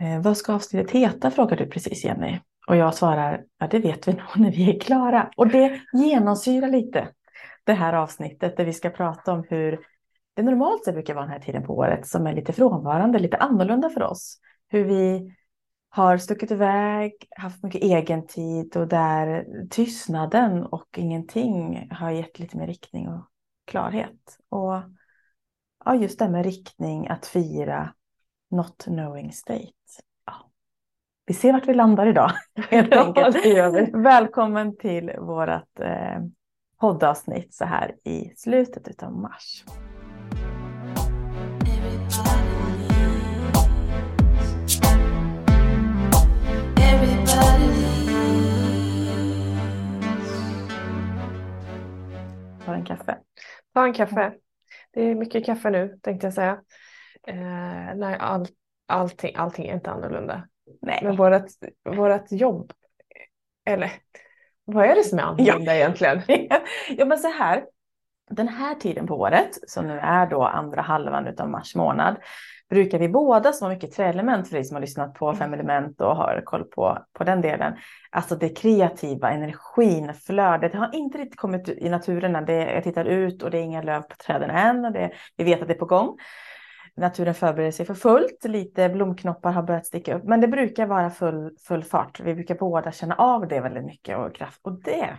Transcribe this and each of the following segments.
Eh, vad ska avsnittet heta frågar du precis Jenny. Och jag svarar, ja det vet vi nog när vi är klara. Och det genomsyrar lite det här avsnittet där vi ska prata om hur det normalt sett brukar vara den här tiden på året som är lite frånvarande, lite annorlunda för oss. Hur vi har stuckit iväg, haft mycket egen tid och där tystnaden och ingenting har gett lite mer riktning och klarhet. Och ja, just det med riktning, att fira not knowing state. Ja. Vi ser vart vi landar idag. Helt enkelt. Välkommen till vårt eh, poddavsnitt så här i slutet av mars. Ta en kaffe. Ta en kaffe. Det är mycket kaffe nu tänkte jag säga. Eh, nej, all, allting, allting är inte annorlunda. Nej. Men vårat, vårat jobb, eller vad är det som är annorlunda ja. egentligen? ja men så här, den här tiden på året, som nu är då andra halvan av mars månad, brukar vi båda som har mycket träelement för dig som har lyssnat på fem element och har koll på, på den delen. Alltså det kreativa, energin, flödet. Det har inte riktigt kommit i naturen när det, jag tittar ut och det är inga löv på träden än. Och det, vi vet att det är på gång. Naturen förbereder sig för fullt. Lite blomknoppar har börjat sticka upp. Men det brukar vara full, full fart. Vi brukar båda känna av det väldigt mycket och kraft. Och det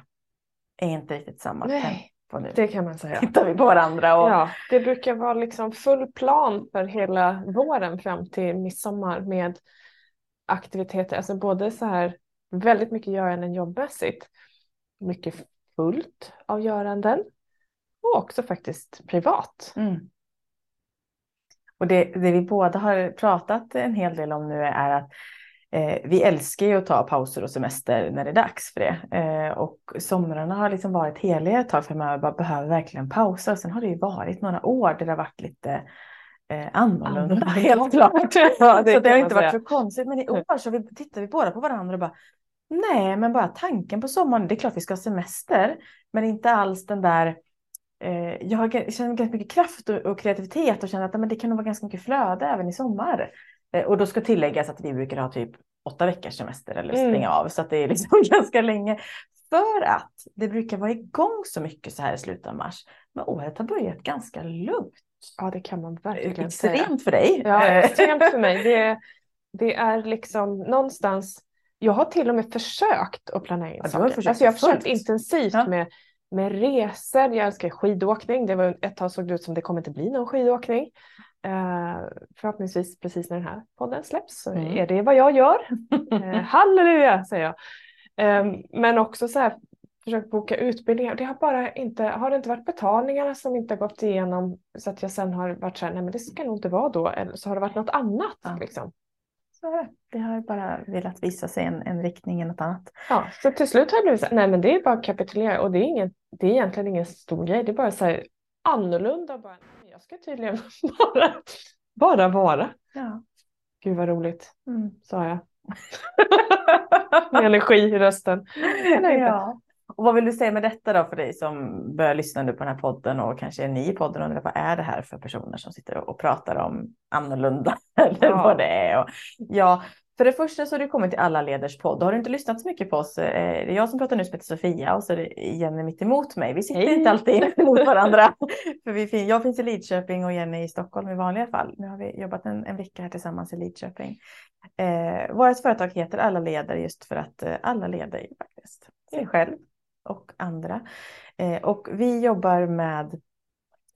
är inte riktigt samma. Nej. Nu. Det kan man säga. Tittar vi på varandra. Och... Ja, det brukar vara liksom full plan för hela våren fram till midsommar med aktiviteter. Alltså både så här väldigt mycket göranden jobbmässigt. Mycket fullt av göranden. Och också faktiskt privat. Mm. Och det, det, vi båda har pratat en hel del om nu är att eh, vi älskar ju att ta pauser och semester när det är dags för det. Eh, och somrarna har liksom varit heliga ett tag för man bara behöver verkligen pausa. Sen har det ju varit några år där det har varit lite eh, annorlunda, helt klart. ja, det så det har inte varit så konstigt. Men i år så vi, tittar vi båda på varandra och bara Nej, men bara tanken på sommaren. Det är klart vi ska ha semester, men inte alls den där eh, jag känner ganska mycket kraft och, kreativitet och känner att men det kan nog vara ganska mycket flöde även i sommar. Eh, och då ska tilläggas att vi brukar ha typ åtta veckors semester eller mm. stänga mm. av så att det är liksom ganska länge. För att det brukar vara igång så mycket så här i slutet av mars. Men året har börjat ganska lugnt. Ja det kan man verkligen extremt säga. för dig. Ja extremt för mig. Det, det är liksom någonstans jag har till och med försökt att planera in ja, saker. Alltså jag har försökt intensivt ja. med med resor. Jag älskar skidåkning. Det var ett tag såg det ut som det kommer inte bli någon skidåkning. Uh, förhoppningsvis precis när den här podden släpps så mm. är det vad jag gör. uh, halleluja säger jag. Um, men också så här försökt boka utbildningar. Det har bara inte, har det inte varit betalningarna som inte har gått igenom så att jag sen har varit så här, nej men det ska nog inte vara då. Eller så har det varit något annat. Ja. Liksom det. Det har bara velat visa sig en, en riktning i något annat. Ja, så till slut har jag blivit så här, nej men det är bara att kapitulera och det är, ingen, det är egentligen ingen stor grej. Det är bara så här annorlunda. Bara, jag ska tydligen bara, bara vara. Ja. Gud vad roligt, mm. sa jag. Med energi i rösten. Ja. Och vad vill du säga med detta då för dig som börjar lyssna nu på den här podden och kanske är ny i podden och undrar vad är det här för personer som sitter och pratar om annorlunda eller ja. vad det är. Och, ja, för det första så har du kommit till Alla leders podd. Har du inte lyssnat så mycket på oss? Eh, det är jag som pratar nu som heter Sofia och så är det Jenny mitt emot mig. Vi sitter Hej. inte alltid emot varandra. för vi, jag finns i Lidköping och Jenny i Stockholm i vanliga fall. Nu har vi jobbat en, en vecka här tillsammans i Lidköping. Eh, vårt företag heter Alla leder just för att eh, alla leder faktiskt sig själv och andra. Eh, och vi jobbar med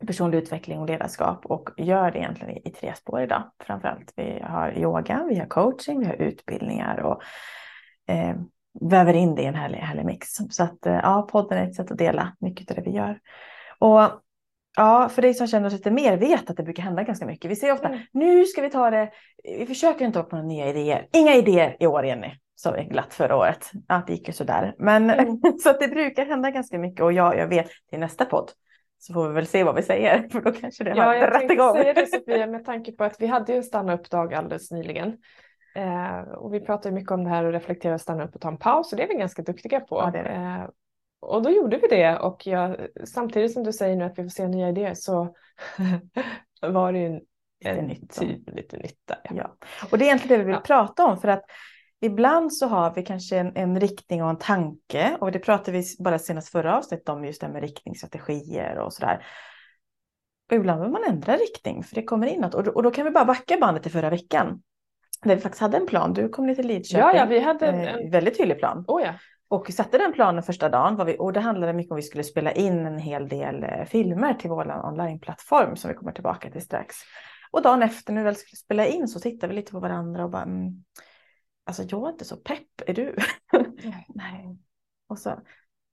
personlig utveckling och ledarskap och gör det egentligen i, tre spår idag. Framförallt vi har yoga, vi har coaching, vi har utbildningar och eh, väver in det i en härlig, härlig mix. Så att eh, ja, podden är ett sätt att dela mycket av det vi gör. Och ja, för dig som känner oss lite mer vet att det brukar hända ganska mycket. Vi säger ofta, mm. nu ska vi ta det, vi försöker inte upp några nya idéer. Inga idéer i år, Jenny sa vi glatt förra året. Ja, det gick ju sådär. Men mm. så att det brukar hända ganska mycket och ja, jag vet till nästa podd så får vi väl se vad vi säger för då kanske det ja, har jag rätt igång. säga det Sofia med tanke på att vi hade ju en stanna-upp-dag alldeles nyligen. Eh, och vi pratar mycket om det här och reflektera, stanna upp och ta en paus och det är vi ganska duktiga på. Ja, det det. Eh, och då gjorde vi det och jag, samtidigt som du säger nu att vi får se nya idéer så var det ju lite nytt. Typ lite nytta. Ja. ja. Och det är egentligen det vi vill ja. prata om för att ibland så har vi kanske en, en, riktning och en tanke och det pratade vi bara senast förra avsnittet om just det med riktningsstrategier och sådär. Och ibland vill man ändra riktning för det kommer in något och då, och då kan vi bara backa bandet till förra veckan. Där vi faktiskt hade en plan. Du kom ner till Lidköping. Ja, ja, vi hade en eh, väldigt tydlig plan. Oh, ja. Och satte den planen första dagen vi, och det handlade mycket om att vi skulle spela in en hel del eh, filmer till vår onlineplattform som vi kommer tillbaka till strax. Och dagen efter när vi väl skulle spela in så tittade vi lite på varandra och bara, mm, alltså jag är inte så pepp, är du? Nej. Och så,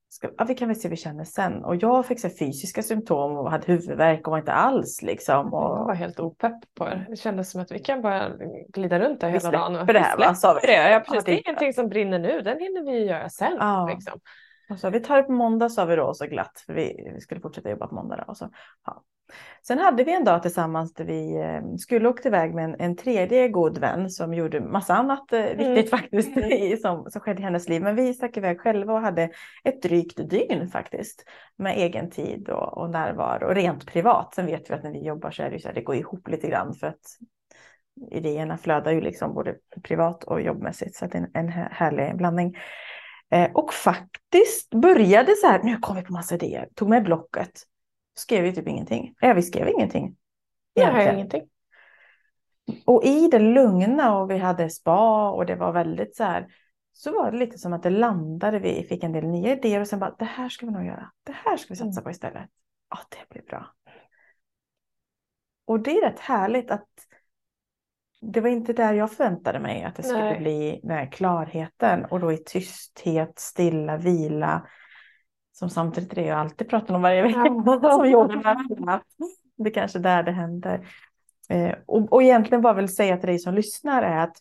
ska, ja, vi kan väl se hur vi känner sen. Och jag fick så fysiska symptom och hade huvudvärk och var inte alls liksom. Och... Jag var helt opepp på det. Det kändes som att vi kan bara glida runt där hela dagen. För det här va? Sa vi. Det. Ja, precis. Det är ingenting som brinner nu, den hinner vi göra sen. Ja. Liksom. Och så, vi tar det på måndag sa vi då så glatt för vi, vi skulle fortsätta jobba på måndag. Då, och så, ja. Sen hade vi en dag tillsammans där vi eh, skulle åka iväg med en, en tredje god vän som gjorde massa annat eh, mm. viktigt faktiskt i, som, som skedde i hennes liv. Men vi stack iväg själva och hade ett drygt dygn faktiskt med egen tid och, och närvaro och rent privat. Sen vet vi att när vi jobbar så är det så här, det går ihop lite grann för att idéerna flödar ju liksom både privat och jobbmässigt så att det är en, en härlig blandning. Eh, och faktiskt började så här, nu kom vi på massa idéer, tog med blocket, skrev vi typ ingenting. Ja, vi skrev ingenting. Nej, ingenting. Och i det lugna och vi hade spa och det var väldigt så här, så var det lite som att det landade, vi fick en del nya idéer och sen bara, det här ska vi nog göra, det här ska vi satsa på istället. Ja, det blir bra. Och det är rätt härligt att det var inte där jag förväntade mig att det skulle Nej. bli här klarheten och då i tysthet, stilla, vila. Som samtidigt är det jag alltid pratar om varje vecka. som yoga det är kanske där det händer. Eh, och, och egentligen bara vill säga till dig som lyssnar är att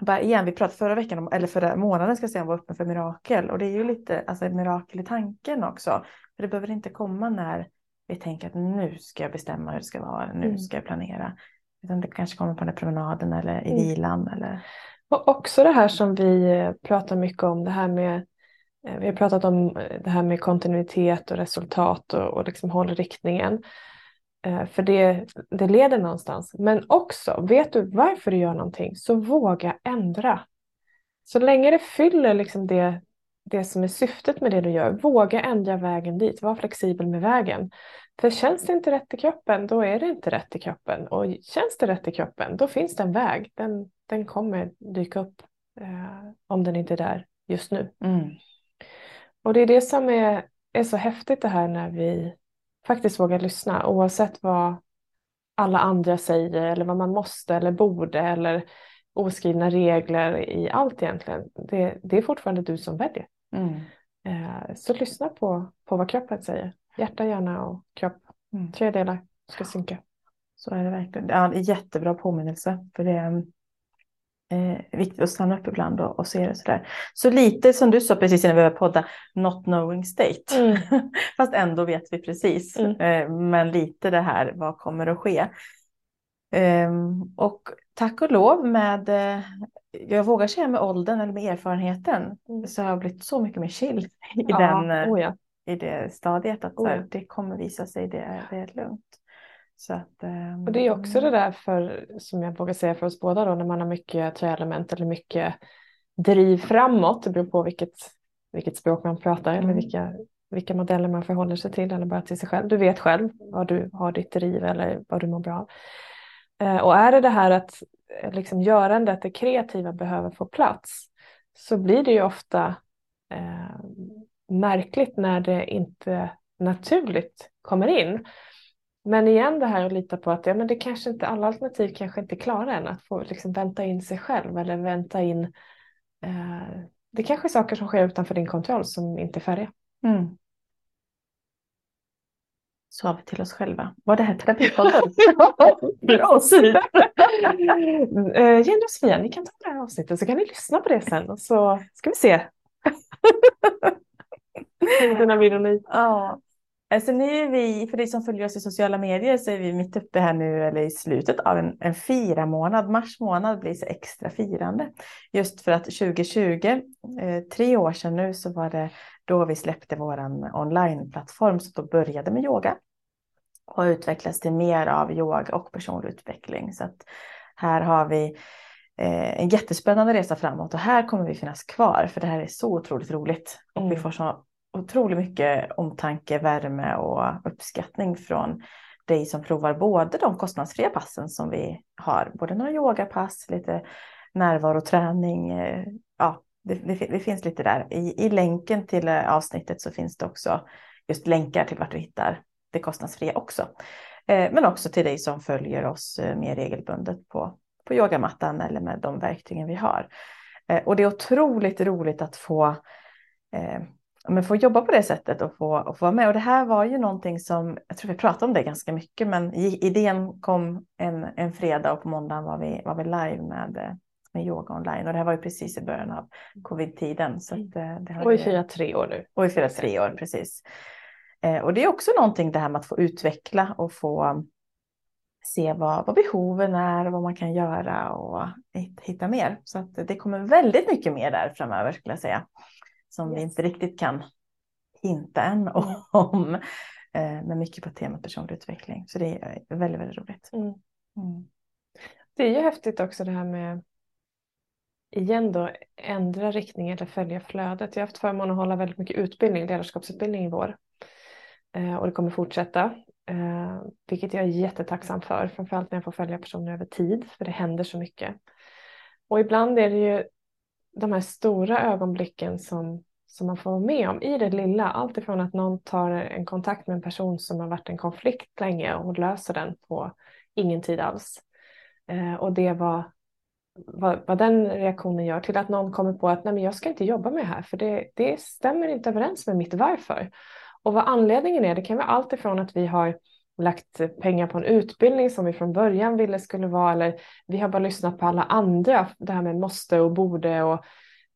bara igen, vi pratade förra veckan, om, eller förra månaden ska jag säga, om var öppen för mirakel. Och det är ju lite alltså, ett mirakel i tanken också. För det behöver inte komma när vi tänker att nu ska jag bestämma hur det ska vara, nu mm. ska jag planera. Utan det kanske kommer på den promenaden eller i mm. vilan. Eller... Och också det här som vi pratar mycket om, det här med eh, vi har pratat om eh, det här med kontinuitet och resultat och, och liksom håll riktningen. Eh, för det, det leder någonstans. Men också, vet du varför du gör någonting så våga ändra. Så länge det fyller liksom det, det som är syftet med det du gör, våga ändra vägen dit. Var flexibel med vägen. För känns det inte rätt i kroppen, då är det inte rätt i kroppen. Och känns det rätt i kroppen, då finns det en väg. Den, den kommer dyka upp eh, om den inte är där just nu. Mm. Och det är det som är, är så häftigt det här när vi faktiskt vågar lyssna oavsett vad alla andra säger eller vad man måste eller borde eller oskrivna regler i allt egentligen. Det, det är fortfarande du som väljer. Mm. Eh, så lyssna på, på vad kroppen säger. Hjärta, hjärna och kropp. Mm. Tre delar ska synka. Så är det verkligen. Ja, det är jättebra påminnelse. För det är eh, viktigt att stanna upp ibland och, och se det sådär. Så lite som du sa precis innan vi började podda, not knowing state. Mm. Fast ändå vet vi precis. Mm. Eh, men lite det här, vad kommer att ske? Eh, och tack och lov med, eh, jag vågar säga med åldern eller med erfarenheten, mm. så har jag blivit så mycket mer chill i ja, den eh, oh ja i det stadiet att oh. här, det kommer visa sig, det är, det är lugnt. Så att, och det är också det där för, som jag vågar säga för oss båda då, när man har mycket träelement eller mycket driv framåt, det beror på vilket, vilket språk man pratar mm. eller vilka, vilka modeller man förhåller sig till eller bara till sig själv. Du vet själv vad du har ditt driv eller vad du mår bra av. Eh, och är det det här att eh, liksom görandet, det kreativa behöver få plats, så blir det ju ofta eh, märkligt när det inte naturligt kommer in. Men igen det här att lita på att ja, men det kanske inte, alla alternativ kanske inte klarar en att få liksom vänta in sig själv eller vänta in. Eh, det kanske är saker som sker utanför din kontroll som inte är färdiga. Mm. Sa vi till oss själva. Var det här terapipodden? Bra syn! eh, Jenny och Sofia, ni kan ta det här avsnittet så kan ni lyssna på det sen och så ska vi se. Höjden av ironi. Ja. Alltså nu är vi, för dig som följer oss i sociala medier, så är vi mitt uppe här nu, eller i slutet av en, en fira månad. Mars månad blir så extra firande. Just för att 2020, eh, tre år sedan nu, så var det då vi släppte vår onlineplattform, så då började med yoga. har utvecklats till mer av yoga och personlig utveckling. Så att här har vi eh, en jättespännande resa framåt och här kommer vi finnas kvar för det här är så otroligt roligt. Och mm. vi får så otroligt mycket omtanke, värme och uppskattning från dig som provar både de kostnadsfria passen som vi har, både några yogapass, lite närvaroträning, eh, ja, det, det, det, finns lite där. I, I länken till eh, avsnittet så finns det också just länkar till vart du hittar det kostnadsfria också. Eh, men också till dig som följer oss mer regelbundet på, på yogamattan eller med de verktygen vi har. Och det är otroligt roligt att få men få jobba på det sättet och få, och få vara med. Och det här var ju någonting som, jag tror vi pratade om det ganska mycket, men idén kom en, en fredag och på måndagen var vi, var vi live med, med yoga online. Och det här var ju precis i början av covid-tiden. Så att, eh, det och vi firar tre år nu. Och vi firar tre år, precis. Eh, och det är också någonting det här med att få utveckla och få se vad, vad behoven är och vad man kan göra och hitta mer. Så att det kommer väldigt mycket mer där framöver skulle jag säga som yes. vi inte riktigt kan hinta än mm. om. Eh, men mycket på temat personlig utveckling. Så det är väldigt, väldigt roligt. Mm. Mm. Det är ju häftigt också det här med igen då ändra riktning eller följa flödet. Jag har haft förmånen att hålla väldigt mycket utbildning, ledarskapsutbildning i vår. Eh, och det kommer fortsätta. Eh, vilket jag är jättetacksam för, framförallt när jag får följa personer över tid, för det händer så mycket. Och ibland är det ju de här stora ögonblicken som, som man får vara med om i det lilla. Allt ifrån att någon tar en kontakt med en person som har varit en konflikt länge och löser den på ingen tid alls. Eh, och det var vad, vad, den reaktionen gör till att någon kommer på att Nej, men jag ska inte jobba med det här för det, det stämmer inte överens med mitt varför. Och vad anledningen är, det kan vara allt ifrån att vi har lagt pengar på en utbildning som vi från början ville skulle vara eller vi har bara lyssnat på alla andra, det här med måste och borde och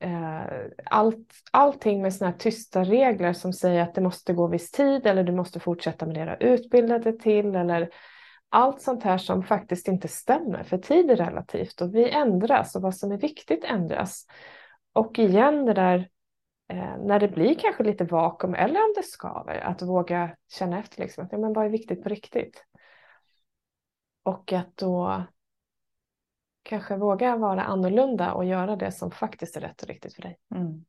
eh, allt, allting med sådana här tysta regler som säger att det måste gå viss tid eller du måste fortsätta med det du har utbildat dig till eller allt sånt här som faktiskt inte stämmer för tid är relativt och vi ändras och vad som är viktigt ändras. Och igen det där när det blir kanske lite vakuum eller om det skaver, att våga känna efter liksom, att ja, men vad är viktigt på riktigt? Och att då kanske våga vara annorlunda och göra det som faktiskt är rätt och riktigt för dig. Mm.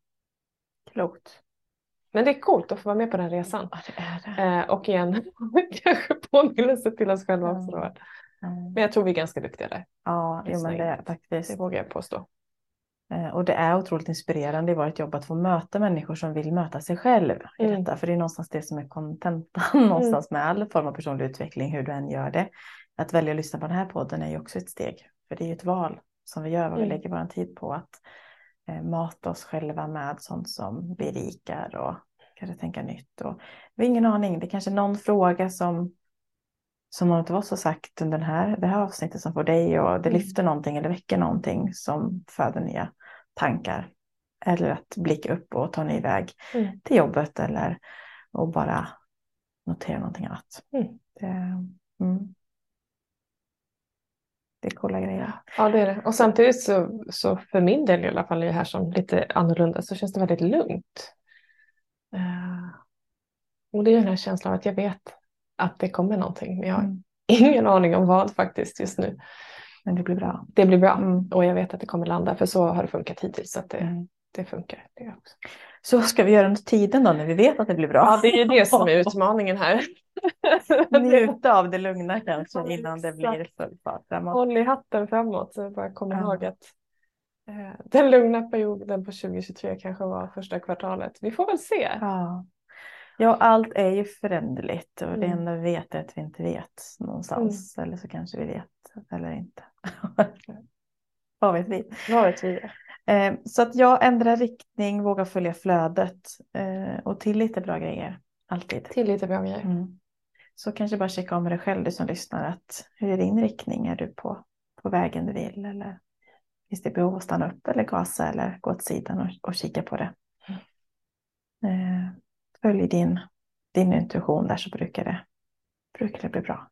Klokt. Men det är coolt att få vara med på den resan. Ja, det det. Eh, och igen, kanske påminnelse till oss själva också. Mm. Men jag tror vi är ganska duktiga där. Ja, jo, men det är faktiskt. Det vågar jag påstå. Eh, och det är otroligt inspirerande i vårt jobb att få möta människor som vill möta sig själv i mm. detta. För det är någonstans det som är kontentan mm. någonstans med all form av personlig utveckling, hur du än gör det. Att välja att lyssna på den här podden är ju också ett steg. För det är ju ett val som vi gör, vad vi mm. lägger vår tid på. Att eh, mata oss själva med sånt som berikar och kanske tänka nytt. Och, vi har ingen aning, det är kanske någon fråga som som någon av oss har sagt under den här, det här avsnittet som får dig och det mm. lyfter någonting eller väcker någonting som föder nya tankar. Eller att blicka upp och ta en ny väg mm. till jobbet eller och bara notera någonting annat. Mm. Det, mm. det är coola grejer. Ja det är det. Och samtidigt så, så för min del i alla fall, det här som lite annorlunda, så känns det väldigt lugnt. Uh, och det är den här känslan av att jag vet att det kommer någonting. Men jag har mm. ingen aning om vad faktiskt just nu. Men det blir bra. Det blir bra mm. och jag vet att det kommer landa för så har det funkat hittills. Så det, mm. det funkar. Det också. Så ska vi göra under tiden då när vi vet att det blir bra? Ja, det är ju det som är utmaningen här. Njuta av det lugna kanske innan det blir full fart framåt. Håll i hatten framåt så bara kom ja. ihåg att eh, den lugna perioden på 2023 kanske var första kvartalet. Vi får väl se. Ja. Ja, allt är ju föränderligt och mm. det enda vi vet är att vi inte vet någonstans. Mm. Eller så kanske vi vet eller inte. Vad vet vi? Vad vet vi? Eh, så att jag ändrar riktning, vågar följa flödet eh, och till lite bra grejer. Alltid. Till lite bra grejer. Mm. Så kanske bara checka om med dig själv, du som lyssnar, att hur är din riktning? Är du på, på vägen du vill? Eller finns det behov att stanna upp eller gasa eller gå åt sidan och, och kika på det? Mm. Eh, följ din, din intuition där så brukar det, brukar det bli bra.